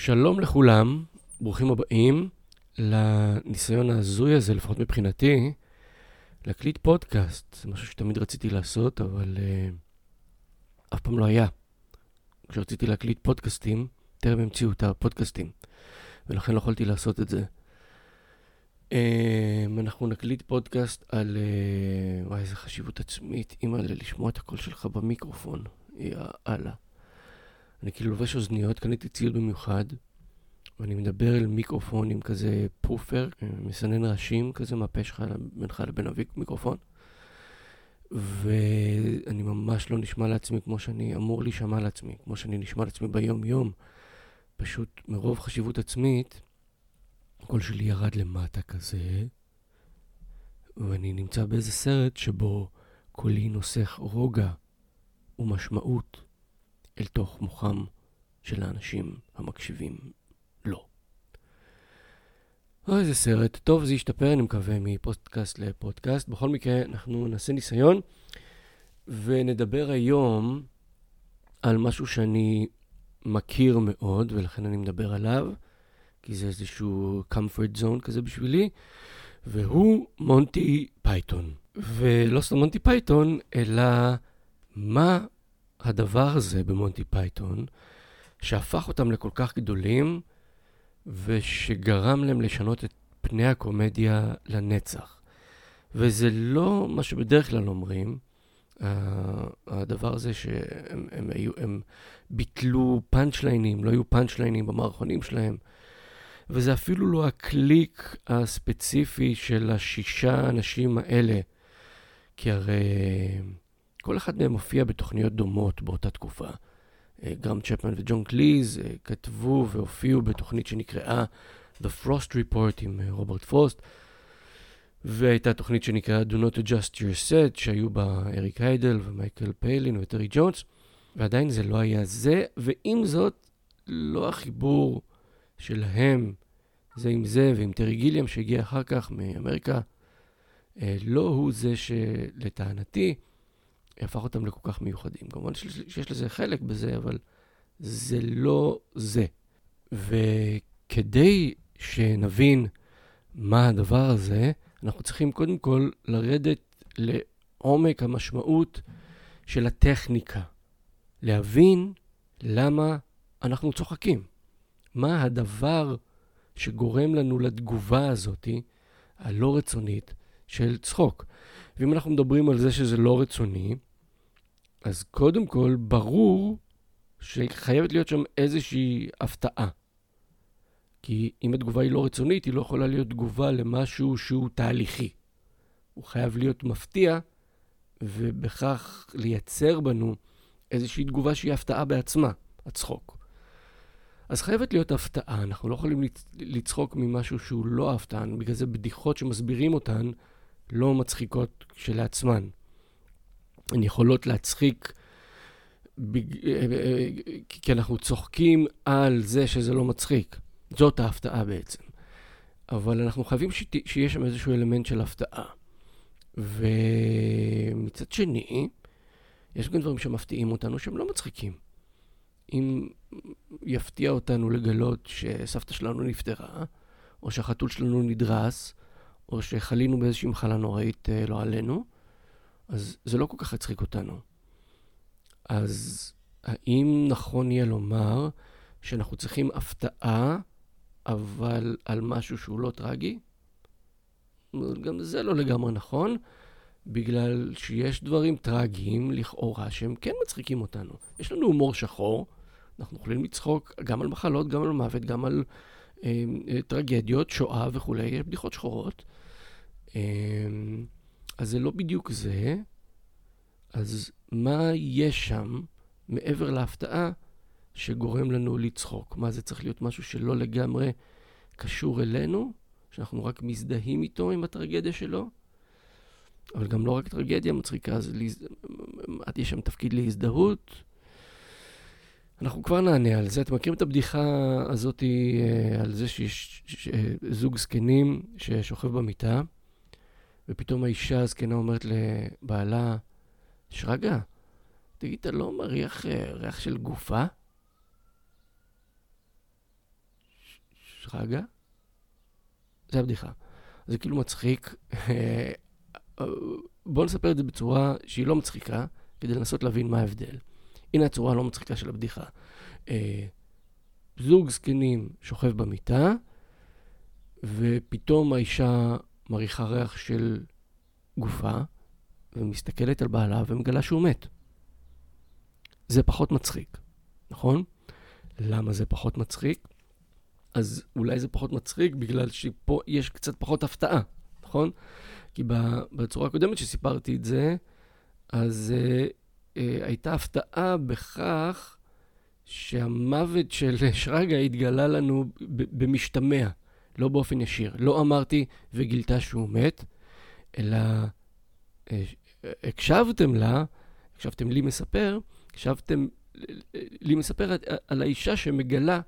שלום לכולם, ברוכים הבאים לניסיון ההזוי הזה, לפחות מבחינתי, להקליט פודקאסט. זה משהו שתמיד רציתי לעשות, אבל uh, אף פעם לא היה. כשרציתי להקליט פודקאסטים, טרם המציאו את הפודקאסטים, ולכן לא יכולתי לעשות את זה. Um, אנחנו נקליט פודקאסט על... Uh, וואי, איזה חשיבות עצמית, אימא, לשמוע את הקול שלך במיקרופון. יאללה. אני כאילו לובש אוזניות, קניתי ציוד במיוחד, ואני מדבר אל מיקרופון עם כזה פופר, מסנן ראשים כזה מהפה שלך בינך לבין המיקרופון. ואני ממש לא נשמע לעצמי כמו שאני אמור להישמע לעצמי, כמו שאני נשמע לעצמי ביום-יום. פשוט מרוב חשיבות עצמית, הקול שלי ירד למטה כזה, ואני נמצא באיזה סרט שבו קולי נוסך רוגע ומשמעות אל תוך מוחם של האנשים המקשיבים לו. אוי, איזה סרט. טוב, זה ישתפר, אני מקווה, מפודקאסט לפודקאסט. בכל מקרה, אנחנו נעשה ניסיון, ונדבר היום על משהו שאני מכיר מאוד, ולכן אני מדבר עליו, כי זה איזשהו comfort zone כזה בשבילי, והוא מונטי פייתון. ולא סתם מונטי פייתון, אלא מה הדבר הזה במונטי פייתון, שהפך אותם לכל כך גדולים, ושגרם להם לשנות את פני הקומדיה לנצח. וזה לא מה שבדרך כלל אומרים, הדבר הזה שהם הם היו, הם ביטלו פאנצ'ליינים, לא היו פאנצ'ליינים במערכונים שלהם, וזה אפילו לא הקליק הספציפי של השישה אנשים האלה, כי הרי... כל אחד מהם מופיע בתוכניות דומות באותה תקופה. אה, גרהם צ'פמן וג'ון קליז אה, כתבו והופיעו בתוכנית שנקראה The Frost Report עם אה, רוברט פרוסט, והייתה תוכנית שנקראה Do Not Adjust Your Set, שהיו בה אריק איידל ומייקל פיילין וטרי ג'ונס, ועדיין זה לא היה זה, ועם זאת, לא החיבור שלהם זה עם זה ועם טרי גיליאם שהגיע אחר כך מאמריקה, לא הוא זה שלטענתי, הפך אותם לכל כך מיוחדים. כמובן שיש לזה חלק בזה, אבל זה לא זה. וכדי שנבין מה הדבר הזה, אנחנו צריכים קודם כל לרדת לעומק המשמעות של הטכניקה. להבין למה אנחנו צוחקים. מה הדבר שגורם לנו לתגובה הזאת, הלא רצונית, של צחוק. ואם אנחנו מדברים על זה שזה לא רצוני, אז קודם כל, ברור שחייבת להיות שם איזושהי הפתעה. כי אם התגובה היא לא רצונית, היא לא יכולה להיות תגובה למשהו שהוא תהליכי. הוא חייב להיות מפתיע, ובכך לייצר בנו איזושהי תגובה שהיא הפתעה בעצמה, הצחוק. אז חייבת להיות הפתעה, אנחנו לא יכולים לצחוק ממשהו שהוא לא הפתעה, בגלל זה בדיחות שמסבירים אותן לא מצחיקות כשלעצמן. הן יכולות להצחיק, בג... אה, אה, כי אנחנו צוחקים על זה שזה לא מצחיק. זאת ההפתעה בעצם. אבל אנחנו חייבים שת... שיהיה שם איזשהו אלמנט של הפתעה. ומצד שני, יש גם דברים שמפתיעים אותנו שהם לא מצחיקים. אם יפתיע אותנו לגלות שסבתא שלנו נפטרה, או שהחתול שלנו נדרס, או שחלינו באיזושהי מחלה נוראית אה, לא עלינו, אז זה לא כל כך יצחיק אותנו. אז האם נכון יהיה לומר שאנחנו צריכים הפתעה, אבל על משהו שהוא לא טרגי? גם זה לא לגמרי נכון, בגלל שיש דברים טרגיים לכאורה שהם כן מצחיקים אותנו. יש לנו הומור שחור, אנחנו יכולים לצחוק גם על מחלות, גם על מוות, גם על אה, אה, טרגדיות, שואה וכולי, יש בדיחות שחורות. אה, אז זה לא בדיוק זה. אז מה יש שם מעבר להפתעה שגורם לנו לצחוק? מה זה צריך להיות משהו שלא לגמרי קשור אלינו, שאנחנו רק מזדהים איתו, עם הטרגדיה שלו? אבל גם לא רק טרגדיה מצחיקה, אז להז... יש שם תפקיד להזדהות. אנחנו כבר נענה על זה. אתם מכירים את הבדיחה הזאת אה, על זה שיש זוג זקנים ששוכב במיטה, ופתאום האישה הזקנה אומרת לבעלה, שרגא, תגיד, אתה לא מריח אה, ריח של גופה? שרגא, זה הבדיחה. זה כאילו מצחיק. בואו נספר את זה בצורה שהיא לא מצחיקה, כדי לנסות להבין מה ההבדל. הנה הצורה הלא מצחיקה של הבדיחה. אה, זוג זקנים שוכב במיטה, ופתאום האישה מריחה ריח של גופה, ומסתכלת על בעלה ומגלה שהוא מת. זה פחות מצחיק, נכון? למה זה פחות מצחיק? אז אולי זה פחות מצחיק בגלל שפה יש קצת פחות הפתעה, נכון? כי בצורה הקודמת שסיפרתי את זה, אז אה, אה, הייתה הפתעה בכך שהמוות של שרגא התגלה לנו במשתמע, לא באופן ישיר. לא אמרתי וגילתה שהוא מת, אלא אה, הקשבתם לה, הקשבתם לי מספר, הקשבתם לי מספר על האישה שמגלה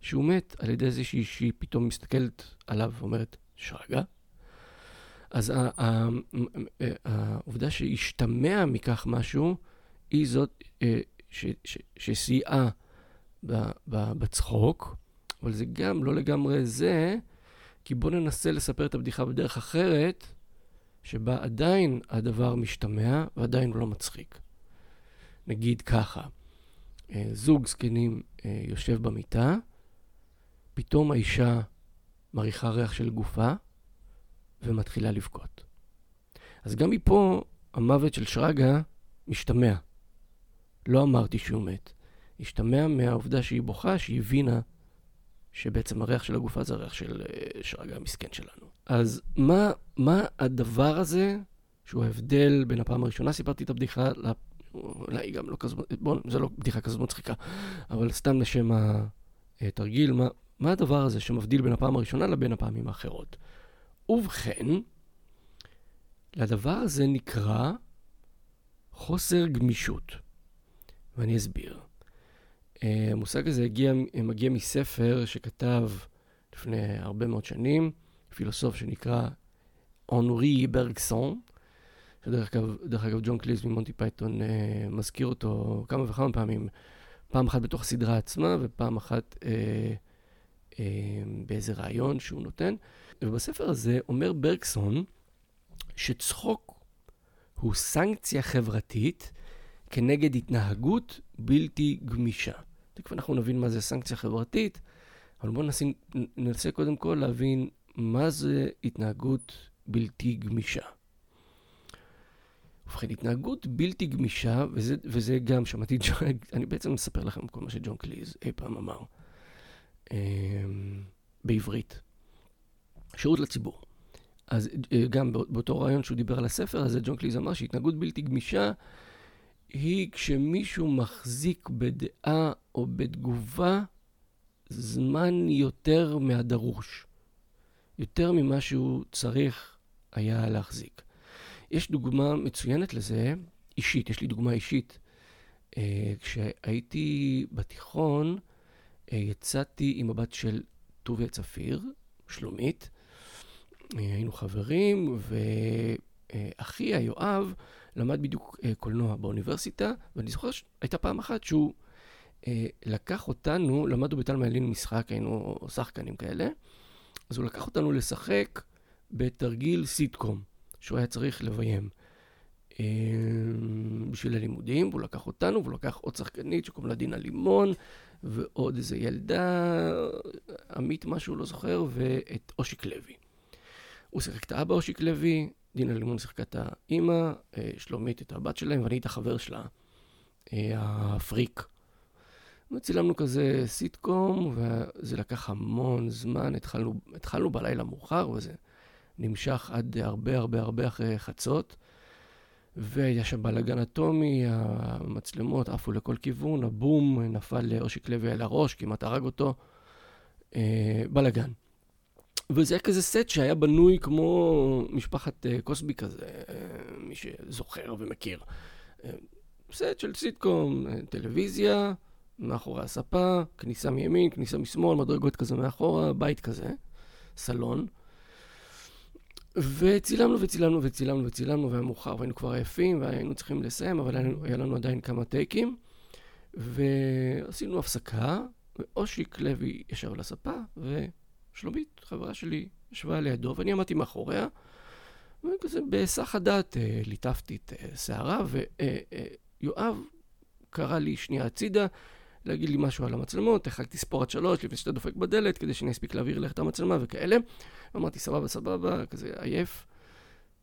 שהוא מת על ידי זה שהיא פתאום מסתכלת עליו ואומרת, שרגא? אז העובדה שהשתמע מכך משהו, היא זאת אה, שסייעה בצחוק, אבל זה גם לא לגמרי זה, כי בואו ננסה לספר את הבדיחה בדרך אחרת, שבה עדיין הדבר משתמע ועדיין לא מצחיק. נגיד ככה, אה, זוג זקנים אה, יושב במיטה, פתאום האישה מריחה ריח של גופה ומתחילה לבכות. אז גם מפה המוות של שרגא משתמע. לא אמרתי שהוא מת. השתמע מהעובדה שהיא בוכה, שהיא הבינה שבעצם הריח של הגופה זה הריח של אה, שרגא המסכן שלנו. אז מה, מה הדבר הזה, שהוא ההבדל בין הפעם הראשונה סיפרתי את הבדיחה, אולי היא גם לא כזאת, בואו, זה לא בדיחה כזאת מצחיקה, אבל סתם לשם התרגיל, מה, מה הדבר הזה שמבדיל בין הפעם הראשונה לבין הפעמים האחרות? ובכן, לדבר הזה נקרא חוסר גמישות. ואני אסביר. המושג הזה הגיע, מגיע מספר שכתב לפני הרבה מאוד שנים, פילוסוף שנקרא אנרי ברגסון, שדרך אגב, אגב ג'ון קליז ממונטי פייתון אה, מזכיר אותו כמה וכמה פעמים, פעם אחת בתוך הסדרה עצמה ופעם אחת אה, אה, באיזה רעיון שהוא נותן. ובספר הזה אומר ברגסון שצחוק הוא סנקציה חברתית כנגד התנהגות בלתי גמישה. תכף אנחנו נבין מה זה סנקציה חברתית, אבל בואו ננסה, קודם כל להבין מה זה התנהגות בלתי גמישה. ובכן, התנהגות בלתי גמישה, וזה, וזה גם, שמעתי, אני בעצם מספר לכם כל מה שג'ון קליז אי פעם אמר, אה, בעברית. שירות לציבור. אז אה, גם באותו רעיון שהוא דיבר על הספר הזה, ג'ון קליז אמר שהתנהגות בלתי גמישה היא כשמישהו מחזיק בדעה או בתגובה זמן יותר מהדרוש, יותר ממה שהוא צריך היה להחזיק. יש דוגמה מצוינת לזה, אישית, יש לי דוגמה אישית. אה, כשהייתי בתיכון, אה, יצאתי עם הבת של טוביה צפיר, שלומית, אה, היינו חברים, ואחי, יואב, למד בדיוק אה, קולנוע באוניברסיטה, ואני זוכר שהייתה פעם אחת שהוא אה, לקח אותנו, למדנו בתלמה ילין משחק, היינו שחקנים כאלה, אז הוא לקח אותנו לשחק בתרגיל סיטקום, שהוא היה צריך לביים. אה, בשביל הלימודים, והוא לקח אותנו, והוא לקח עוד שחקנית שקוראים לה דינה לימון, ועוד איזה ילדה, עמית משהו, לא זוכר, ואת אושיק לוי. הוא שיחק את האבא אושיק לוי, דינה לימון שיחקה את האימא, אה, שלומית את הבת שלהם, ואני את החבר שלה, אה, הפריק. וצילמנו כזה סיטקום, וזה לקח המון זמן, התחלנו, התחלנו בלילה מאוחר, וזה נמשך עד הרבה הרבה הרבה אחרי חצות. והיה שם בלאגן אטומי, המצלמות עפו לכל כיוון, הבום נפל לאושיק לוי על הראש, כמעט הרג אותו. אה, בלאגן. וזה היה כזה סט שהיה בנוי כמו משפחת uh, קוסבי כזה, uh, מי שזוכר ומכיר. Uh, סט של סיטקום, uh, טלוויזיה, מאחורי הספה, כניסה מימין, כניסה משמאל, מדרגות כזה מאחורה, בית כזה, סלון. וצילמנו וצילמנו וצילמנו וצילמנו, והיה מאוחר והיינו כבר עייפים והיינו צריכים לסיים, אבל היה לנו עדיין כמה טייקים. ועשינו הפסקה, ואושיק לוי ישב על הספה, ושלומית, חברה שלי, ישבה לידו, ואני עמדתי מאחוריה, וכזה בהיסח הדעת אה, ליטפתי את אה, שערה, ויואב קרא לי שנייה הצידה, להגיד לי משהו על המצלמות, החלקתי ספור עד שלוש לפני שאתה דופק בדלת, כדי שאני אספיק להעביר לך את המצלמה וכאלה. אמרתי, סבבה, סבבה, כזה עייף.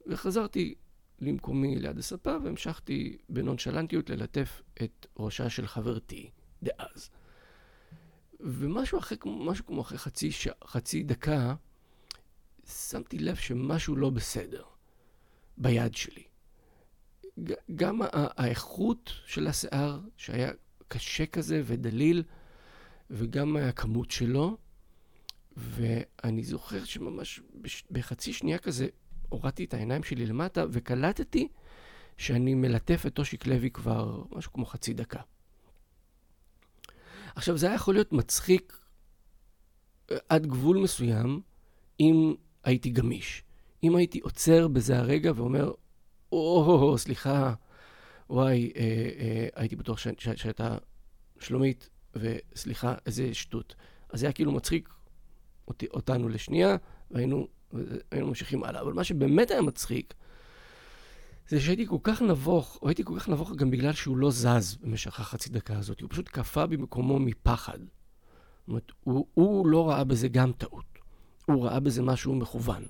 וחזרתי למקומי ליד הספה, והמשכתי בנונשלנטיות ללטף את ראשה של חברתי דאז. ומשהו אחרי, משהו כמו אחרי חצי, ש... חצי דקה, שמתי לב שמשהו לא בסדר ביד שלי. גם האיכות של השיער, שהיה קשה כזה ודליל, וגם הכמות שלו. ואני זוכר שממש בחצי שנייה כזה הורדתי את העיניים שלי למטה וקלטתי שאני מלטף את טושיק לוי כבר משהו כמו חצי דקה. עכשיו, זה היה יכול להיות מצחיק אה, עד גבול מסוים אם הייתי גמיש. אם הייתי עוצר בזה הרגע ואומר, או, סליחה, וואי, אה, אה, הייתי בטוח ש, ש, שאתה שלומית, וסליחה, איזה שטות. אז זה היה כאילו מצחיק אותי, אותנו לשנייה, והיינו, והיינו ממשיכים הלאה. אבל מה שבאמת היה מצחיק, זה שהייתי כל כך נבוך, או הייתי כל כך נבוך גם בגלל שהוא לא זז במשך החצי דקה הזאת, הוא פשוט קפא במקומו מפחד. זאת אומרת, הוא, הוא לא ראה בזה גם טעות, הוא ראה בזה משהו מכוון.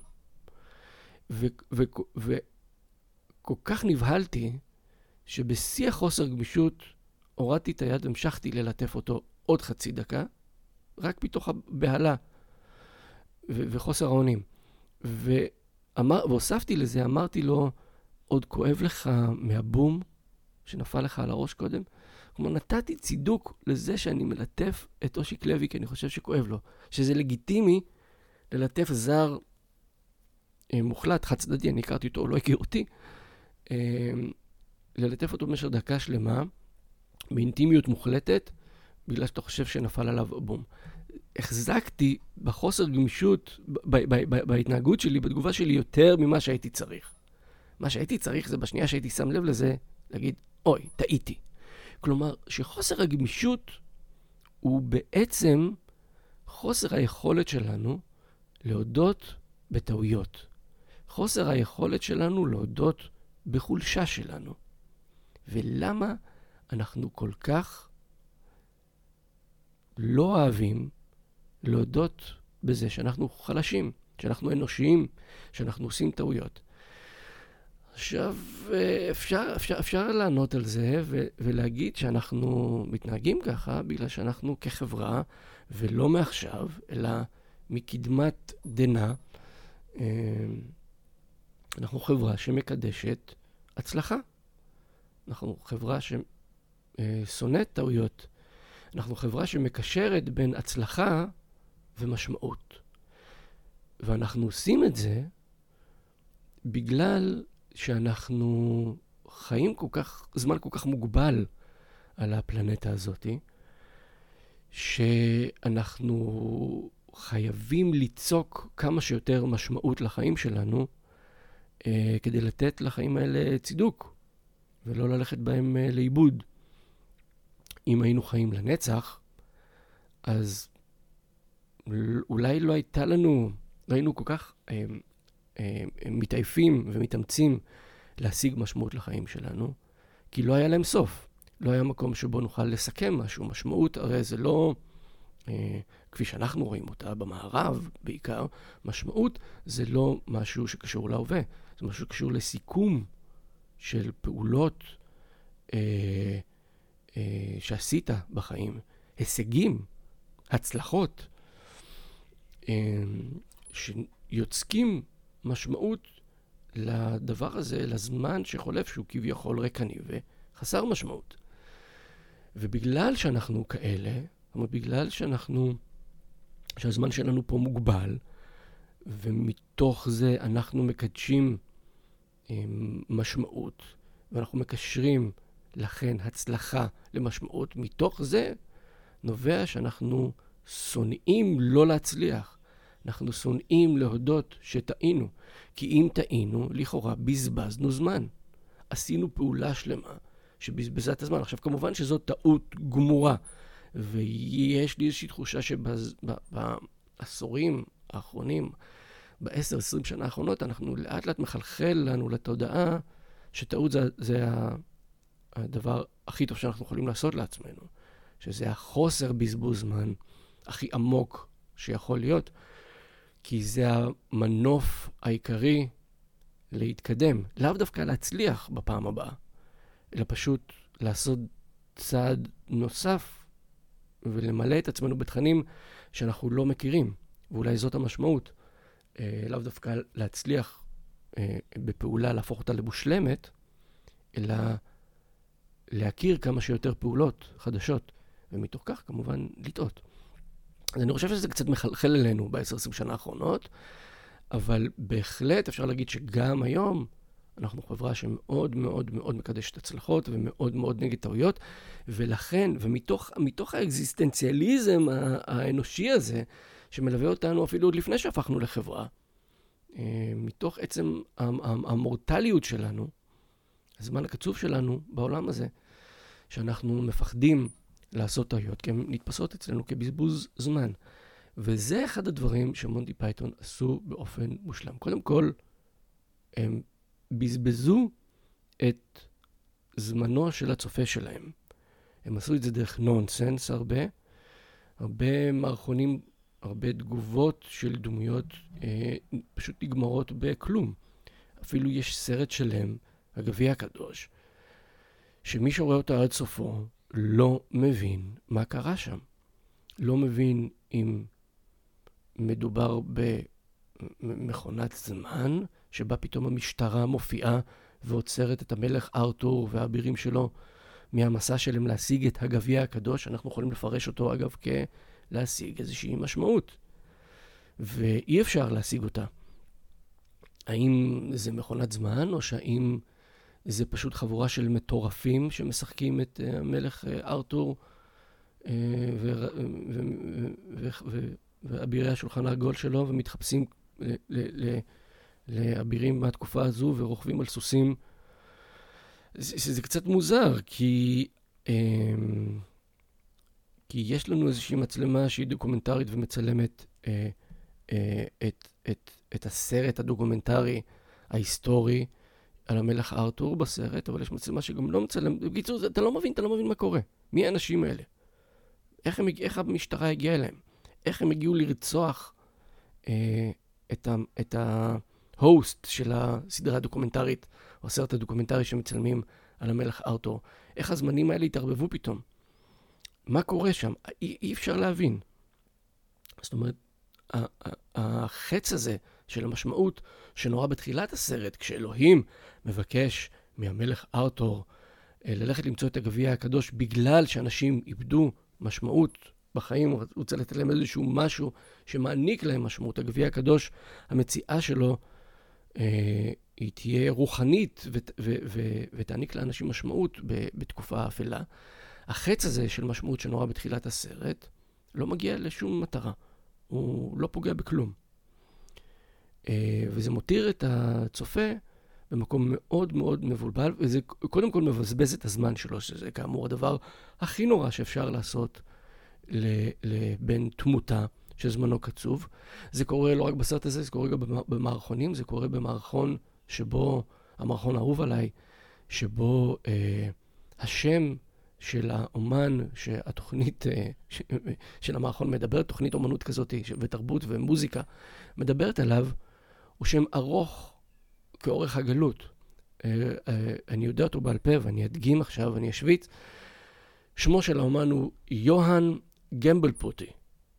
וכל כך נבהלתי, שבשיא החוסר גמישות הורדתי את היד והמשכתי ללטף אותו עוד חצי דקה, רק מתוך הבהלה וחוסר האונים. והוספתי לזה, אמרתי לו, עוד כואב לך מהבום שנפל לך על הראש קודם? כלומר, נתתי צידוק לזה שאני מלטף את אושיק לוי, כי אני חושב שכואב לו. שזה לגיטימי ללטף זר אה, מוחלט, חד צדדי, אני הכרתי אותו, הוא לא הכיר אותי, אה, ללטף אותו במשך דקה שלמה, באינטימיות מוחלטת, בגלל שאתה חושב שנפל עליו בום. החזקתי בחוסר גמישות, בהתנהגות שלי, בתגובה שלי, יותר ממה שהייתי צריך. מה שהייתי צריך זה בשנייה שהייתי שם לב לזה, להגיד, אוי, טעיתי. כלומר, שחוסר הגמישות הוא בעצם חוסר היכולת שלנו להודות בטעויות. חוסר היכולת שלנו להודות בחולשה שלנו. ולמה אנחנו כל כך לא אוהבים להודות בזה שאנחנו חלשים, שאנחנו אנושיים, שאנחנו עושים טעויות. עכשיו, אפשר, אפשר, אפשר לענות על זה ו- ולהגיד שאנחנו מתנהגים ככה בגלל שאנחנו כחברה, ולא מעכשיו, אלא מקדמת דנא, אה, אנחנו חברה שמקדשת הצלחה. אנחנו חברה ששונאת טעויות. אנחנו חברה שמקשרת בין הצלחה ומשמעות. ואנחנו עושים את זה בגלל שאנחנו חיים כל כך, זמן כל כך מוגבל על הפלנטה הזאת, שאנחנו חייבים ליצוק כמה שיותר משמעות לחיים שלנו, אה, כדי לתת לחיים האלה צידוק. ולא ללכת בהם uh, לאיבוד. אם היינו חיים לנצח, אז אולי לא הייתה לנו, לא היינו כל כך אה, אה, מתעייפים ומתאמצים להשיג משמעות לחיים שלנו, כי לא היה להם סוף. לא היה מקום שבו נוכל לסכם משהו. משמעות, הרי זה לא, אה, כפי שאנחנו רואים אותה במערב בעיקר, משמעות זה לא משהו שקשור להווה, זה משהו שקשור לסיכום של פעולות אה, אה, שעשית בחיים, הישגים, הצלחות, אה, שיוצקים משמעות לדבר הזה, לזמן שחולף, שהוא כביכול ריקני וחסר משמעות. ובגלל שאנחנו כאלה, זאת אומרת, בגלל שאנחנו, שהזמן שלנו פה מוגבל, ומתוך זה אנחנו מקדשים משמעות, ואנחנו מקשרים לכן הצלחה למשמעות. מתוך זה נובע שאנחנו שונאים לא להצליח. אנחנו שונאים להודות שטעינו, כי אם טעינו, לכאורה בזבזנו זמן. עשינו פעולה שלמה שבזבזה את הזמן. עכשיו, כמובן שזו טעות גמורה. ויש לי איזושהי תחושה שבעשורים האחרונים, בעשר, עשרים שנה האחרונות, אנחנו לאט לאט מחלחל לנו לתודעה שטעות זה, זה הדבר הכי טוב שאנחנו יכולים לעשות לעצמנו, שזה החוסר בזבוז זמן הכי עמוק שיכול להיות, כי זה המנוף העיקרי להתקדם, לאו דווקא להצליח בפעם הבאה, אלא פשוט לעשות צעד נוסף ולמלא את עצמנו בתכנים שאנחנו לא מכירים, ואולי זאת המשמעות. אה, לאו דווקא להצליח אה, בפעולה, להפוך אותה למושלמת, אלא להכיר כמה שיותר פעולות חדשות, ומתוך כך כמובן לטעות. אז אני חושב שזה קצת מחלחל אלינו ב-10-20 שנה האחרונות, אבל בהחלט אפשר להגיד שגם היום אנחנו חברה שמאוד מאוד מאוד מקדשת הצלחות ומאוד מאוד נגד טעויות, ולכן, ומתוך האקזיסטנציאליזם האנושי הזה, שמלווה אותנו אפילו עוד לפני שהפכנו לחברה, אה, מתוך עצם המורטליות שלנו, הזמן הקצוב שלנו בעולם הזה, שאנחנו מפחדים לעשות טעויות, כי הן נתפסות אצלנו כבזבוז זמן. וזה אחד הדברים שמונטי פייתון עשו באופן מושלם. קודם כל, הם בזבזו את זמנו של הצופה שלהם. הם עשו את זה דרך נונסנס הרבה, הרבה מערכונים, הרבה תגובות של דמויות אה, פשוט נגמרות בכלום. אפילו יש סרט שלם, הגביע הקדוש, שמי שרואה אותו עד סופו לא מבין מה קרה שם. לא מבין אם מדובר במכונת זמן, שבה פתאום המשטרה מופיעה ועוצרת את המלך ארתור והאבירים שלו מהמסע שלהם להשיג את הגביע הקדוש. אנחנו יכולים לפרש אותו, אגב, כלהשיג איזושהי משמעות. ואי אפשר להשיג אותה. האם זה מכונת זמן, או שהאם זה פשוט חבורה של מטורפים שמשחקים את אה, המלך אה, ארתור אה, ואבירי השולחן העגול שלו ומתחפשים לאבירים מהתקופה הזו ורוכבים על סוסים. זה, זה קצת מוזר, כי, כי יש לנו איזושהי מצלמה שהיא דוקומנטרית ומצלמת את, את, את הסרט הדוקומנטרי ההיסטורי על המלך ארתור בסרט, אבל יש מצלמה שגם לא מצלם. בקיצור, אתה לא מבין, אתה לא מבין מה קורה. מי האנשים האלה? איך, הם, איך המשטרה הגיעה אליהם? איך הם הגיעו לרצוח אה, את, ה, את ההוסט של הסדרה הדוקומנטרית, או הסרט הדוקומנטרי שמצלמים על המלך ארתור? איך הזמנים האלה התערבבו פתאום? מה קורה שם? אי, אי אפשר להבין. זאת אומרת, החץ הזה של המשמעות שנורא בתחילת הסרט, כשאלוהים מבקש מהמלך ארתור אה, ללכת למצוא את הגביע הקדוש בגלל שאנשים איבדו משמעות בחיים, הוא רוצה לתת להם איזשהו משהו שמעניק להם משמעות. הגביע הקדוש, המציאה שלו, אה, היא תהיה רוחנית ותעניק לאנשים משמעות בתקופה האפלה. החץ הזה של משמעות שנורא בתחילת הסרט לא מגיע לשום מטרה. הוא לא פוגע בכלום. אה, וזה מותיר את הצופה במקום מאוד מאוד מבולבל, וזה קודם כל מבזבז את הזמן שלו, שזה כאמור הדבר הכי נורא שאפשר לעשות לבן תמותה שזמנו קצוב. זה קורה לא רק בסרט הזה, זה קורה גם במערכונים, זה קורה במערכון שבו, המערכון האהוב עליי, שבו אה, השם של האומן שהתוכנית אה, של המערכון מדברת, תוכנית אומנות כזאת ותרבות ומוזיקה מדברת עליו, הוא שם ארוך כאורך הגלות. אה, אה, אני יודע אותו בעל פה ואני אדגים עכשיו, אני אשוויץ. שמו של האומן הוא יוהאן גמבלפוטי,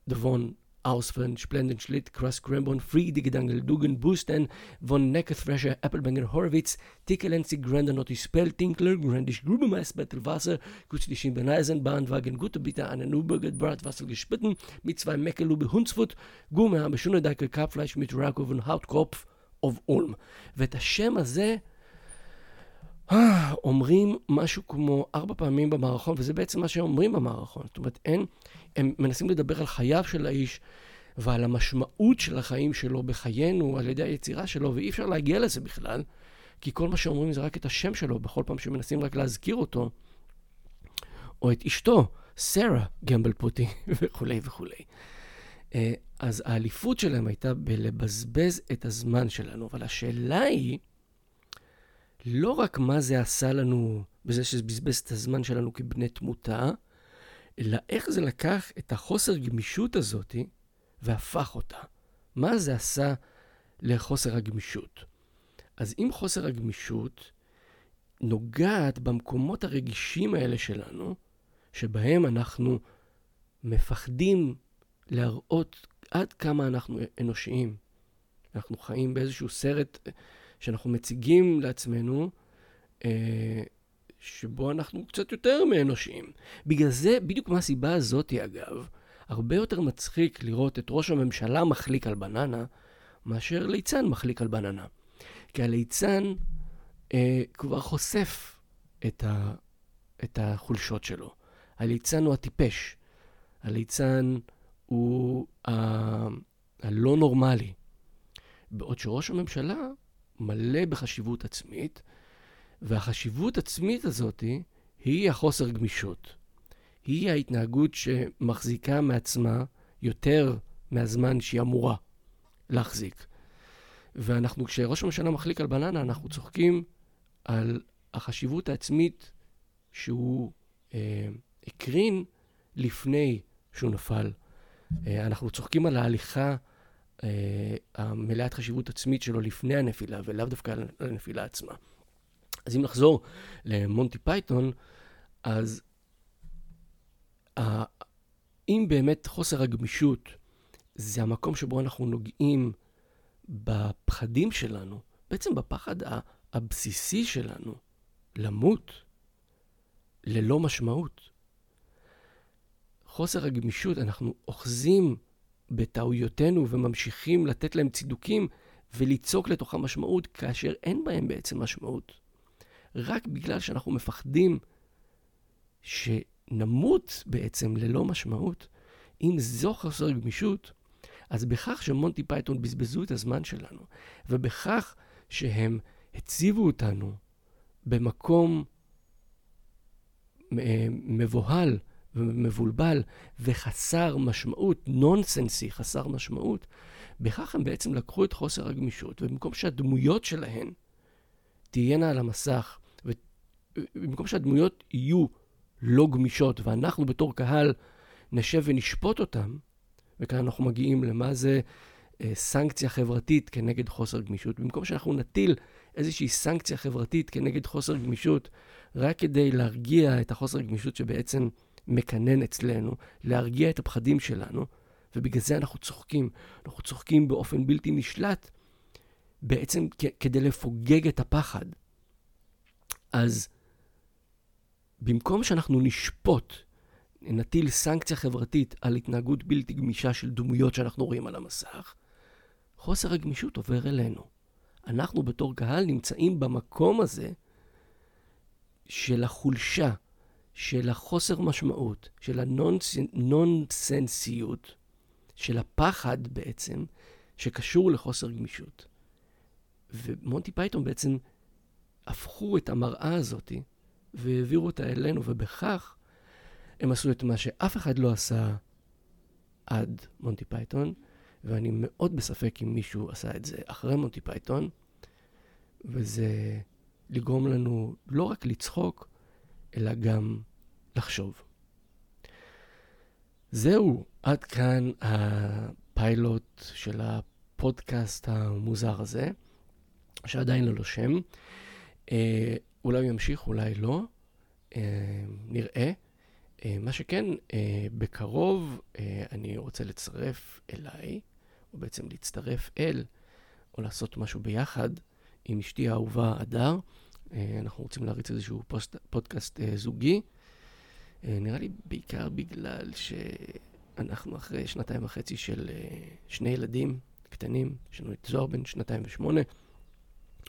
דבון Ausfern, Splendid Schlitt, Krass Grambon, Friede Gedankel, Dugan, Busten, von Neckerthresher, Appelbanger, Horowitz, Tickelenzi, Grander Notti Spell, Tinkler, Grandisch Grubemeis, Bettelwasser, Kutzlichen Beneisenbahn, Wagen, Gute Bitte, eine Nürburger, Bratwasser gespitten, mit zwei Meckelube, Hunsfut, Gume, habe schon Deckel, Kapfleisch mit Rakov und Hautkopf of Ulm. ואת השם הזה אומרים משהו כמו ארבע פעמים במערכון, וזה בעצם מה שאומרים במערכון. זאת אומרת, אין, הם מנסים לדבר על חייו של האיש ועל המשמעות של החיים שלו בחיינו על ידי היצירה שלו, ואי אפשר להגיע לזה בכלל, כי כל מה שאומרים זה רק את השם שלו, בכל פעם שמנסים רק להזכיר אותו, או את אשתו. סרה גמבל פוטי וכולי וכולי. אה, אז האליפות שלהם הייתה בלבזבז את הזמן שלנו, אבל השאלה היא, לא רק מה זה עשה לנו בזה שזה בזבז את הזמן שלנו כבני תמותה, אלא איך זה לקח את החוסר גמישות הזאת והפך אותה. מה זה עשה לחוסר הגמישות? אז אם חוסר הגמישות נוגעת במקומות הרגישים האלה שלנו, שבהם אנחנו מפחדים להראות עד כמה אנחנו אנושיים. אנחנו חיים באיזשהו סרט שאנחנו מציגים לעצמנו, אה, שבו אנחנו קצת יותר מאנושיים. בגלל זה, בדיוק מהסיבה הזאת, אגב, הרבה יותר מצחיק לראות את ראש הממשלה מחליק על בננה, מאשר ליצן מחליק על בננה. כי הליצן אה, כבר חושף את, ה, את החולשות שלו. הליצן הוא הטיפש. הליצן הוא ה... הלא נורמלי. בעוד שראש הממשלה מלא בחשיבות עצמית, והחשיבות עצמית הזאת היא החוסר גמישות. היא ההתנהגות שמחזיקה מעצמה יותר מהזמן שהיא אמורה להחזיק. ואנחנו, כשראש הממשלה מחליק על בננה, אנחנו צוחקים על החשיבות העצמית שהוא אה, הקרין לפני שהוא נפל. אה, אנחנו צוחקים על ההליכה המלאת חשיבות עצמית שלו לפני הנפילה, ולאו דווקא על הנפילה עצמה. אז אם נחזור למונטי פייתון, אז אם באמת חוסר הגמישות זה המקום שבו אנחנו נוגעים בפחדים שלנו, בעצם בפחד הבסיסי שלנו, למות ללא משמעות. חוסר הגמישות, אנחנו אוחזים בטעויותינו וממשיכים לתת להם צידוקים וליצוק לתוכם משמעות כאשר אין בהם בעצם משמעות. רק בגלל שאנחנו מפחדים שנמות בעצם ללא משמעות, אם זו חוסר גמישות, אז בכך שמונטי פייתון בזבזו את הזמן שלנו, ובכך שהם הציבו אותנו במקום אה, מבוהל ומבולבל וחסר משמעות, נונסנסי, חסר משמעות, בכך הם בעצם לקחו את חוסר הגמישות, ובמקום שהדמויות שלהן תהיינה על המסך, ובמקום שהדמויות יהיו לא גמישות, ואנחנו בתור קהל נשב ונשפוט אותן, וכאן אנחנו מגיעים למה זה אה, סנקציה חברתית כנגד חוסר גמישות. במקום שאנחנו נטיל איזושהי סנקציה חברתית כנגד חוסר גמישות, רק כדי להרגיע את החוסר גמישות שבעצם מקנן אצלנו, להרגיע את הפחדים שלנו, ובגלל זה אנחנו צוחקים. אנחנו צוחקים באופן בלתי נשלט, בעצם כדי לפוגג את הפחד. אז במקום שאנחנו נשפוט, נטיל סנקציה חברתית על התנהגות בלתי גמישה של דמויות שאנחנו רואים על המסך, חוסר הגמישות עובר אלינו. אנחנו בתור קהל נמצאים במקום הזה של החולשה, של החוסר משמעות, של הנונסנסיות, של הפחד בעצם, שקשור לחוסר גמישות. ומונטי פייתון בעצם הפכו את המראה הזאת והעבירו אותה אלינו, ובכך הם עשו את מה שאף אחד לא עשה עד מונטי פייתון, ואני מאוד בספק אם מישהו עשה את זה אחרי מונטי פייתון, וזה לגרום לנו לא רק לצחוק, אלא גם לחשוב. זהו, עד כאן הפיילוט של הפודקאסט המוזר הזה, שעדיין לא לו שם. אה, אולי ימשיך, אולי לא, אה, נראה. אה, מה שכן, אה, בקרוב אה, אני רוצה לצרף אליי, או בעצם להצטרף אל, או לעשות משהו ביחד עם אשתי האהובה הדר. אה, אנחנו רוצים להריץ איזשהו פוסט, פודקאסט אה, זוגי. אה, נראה לי בעיקר בגלל שאנחנו אחרי שנתיים וחצי של שני ילדים קטנים, יש לנו את זוהר בן שנתיים ושמונה,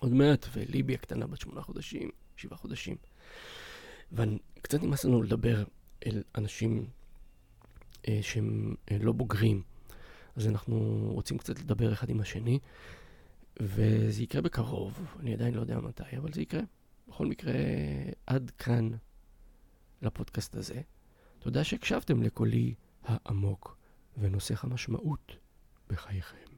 עוד מעט, וליבי הקטנה בת שמונה חודשים, שבעה חודשים. וקצת נמאס לנו לדבר אל אנשים שהם לא בוגרים, אז אנחנו רוצים קצת לדבר אחד עם השני, וזה יקרה בקרוב, אני עדיין לא יודע מתי, אבל זה יקרה. בכל מקרה, עד כאן לפודקאסט הזה. תודה שהקשבתם לקולי העמוק ונוסח המשמעות בחייכם.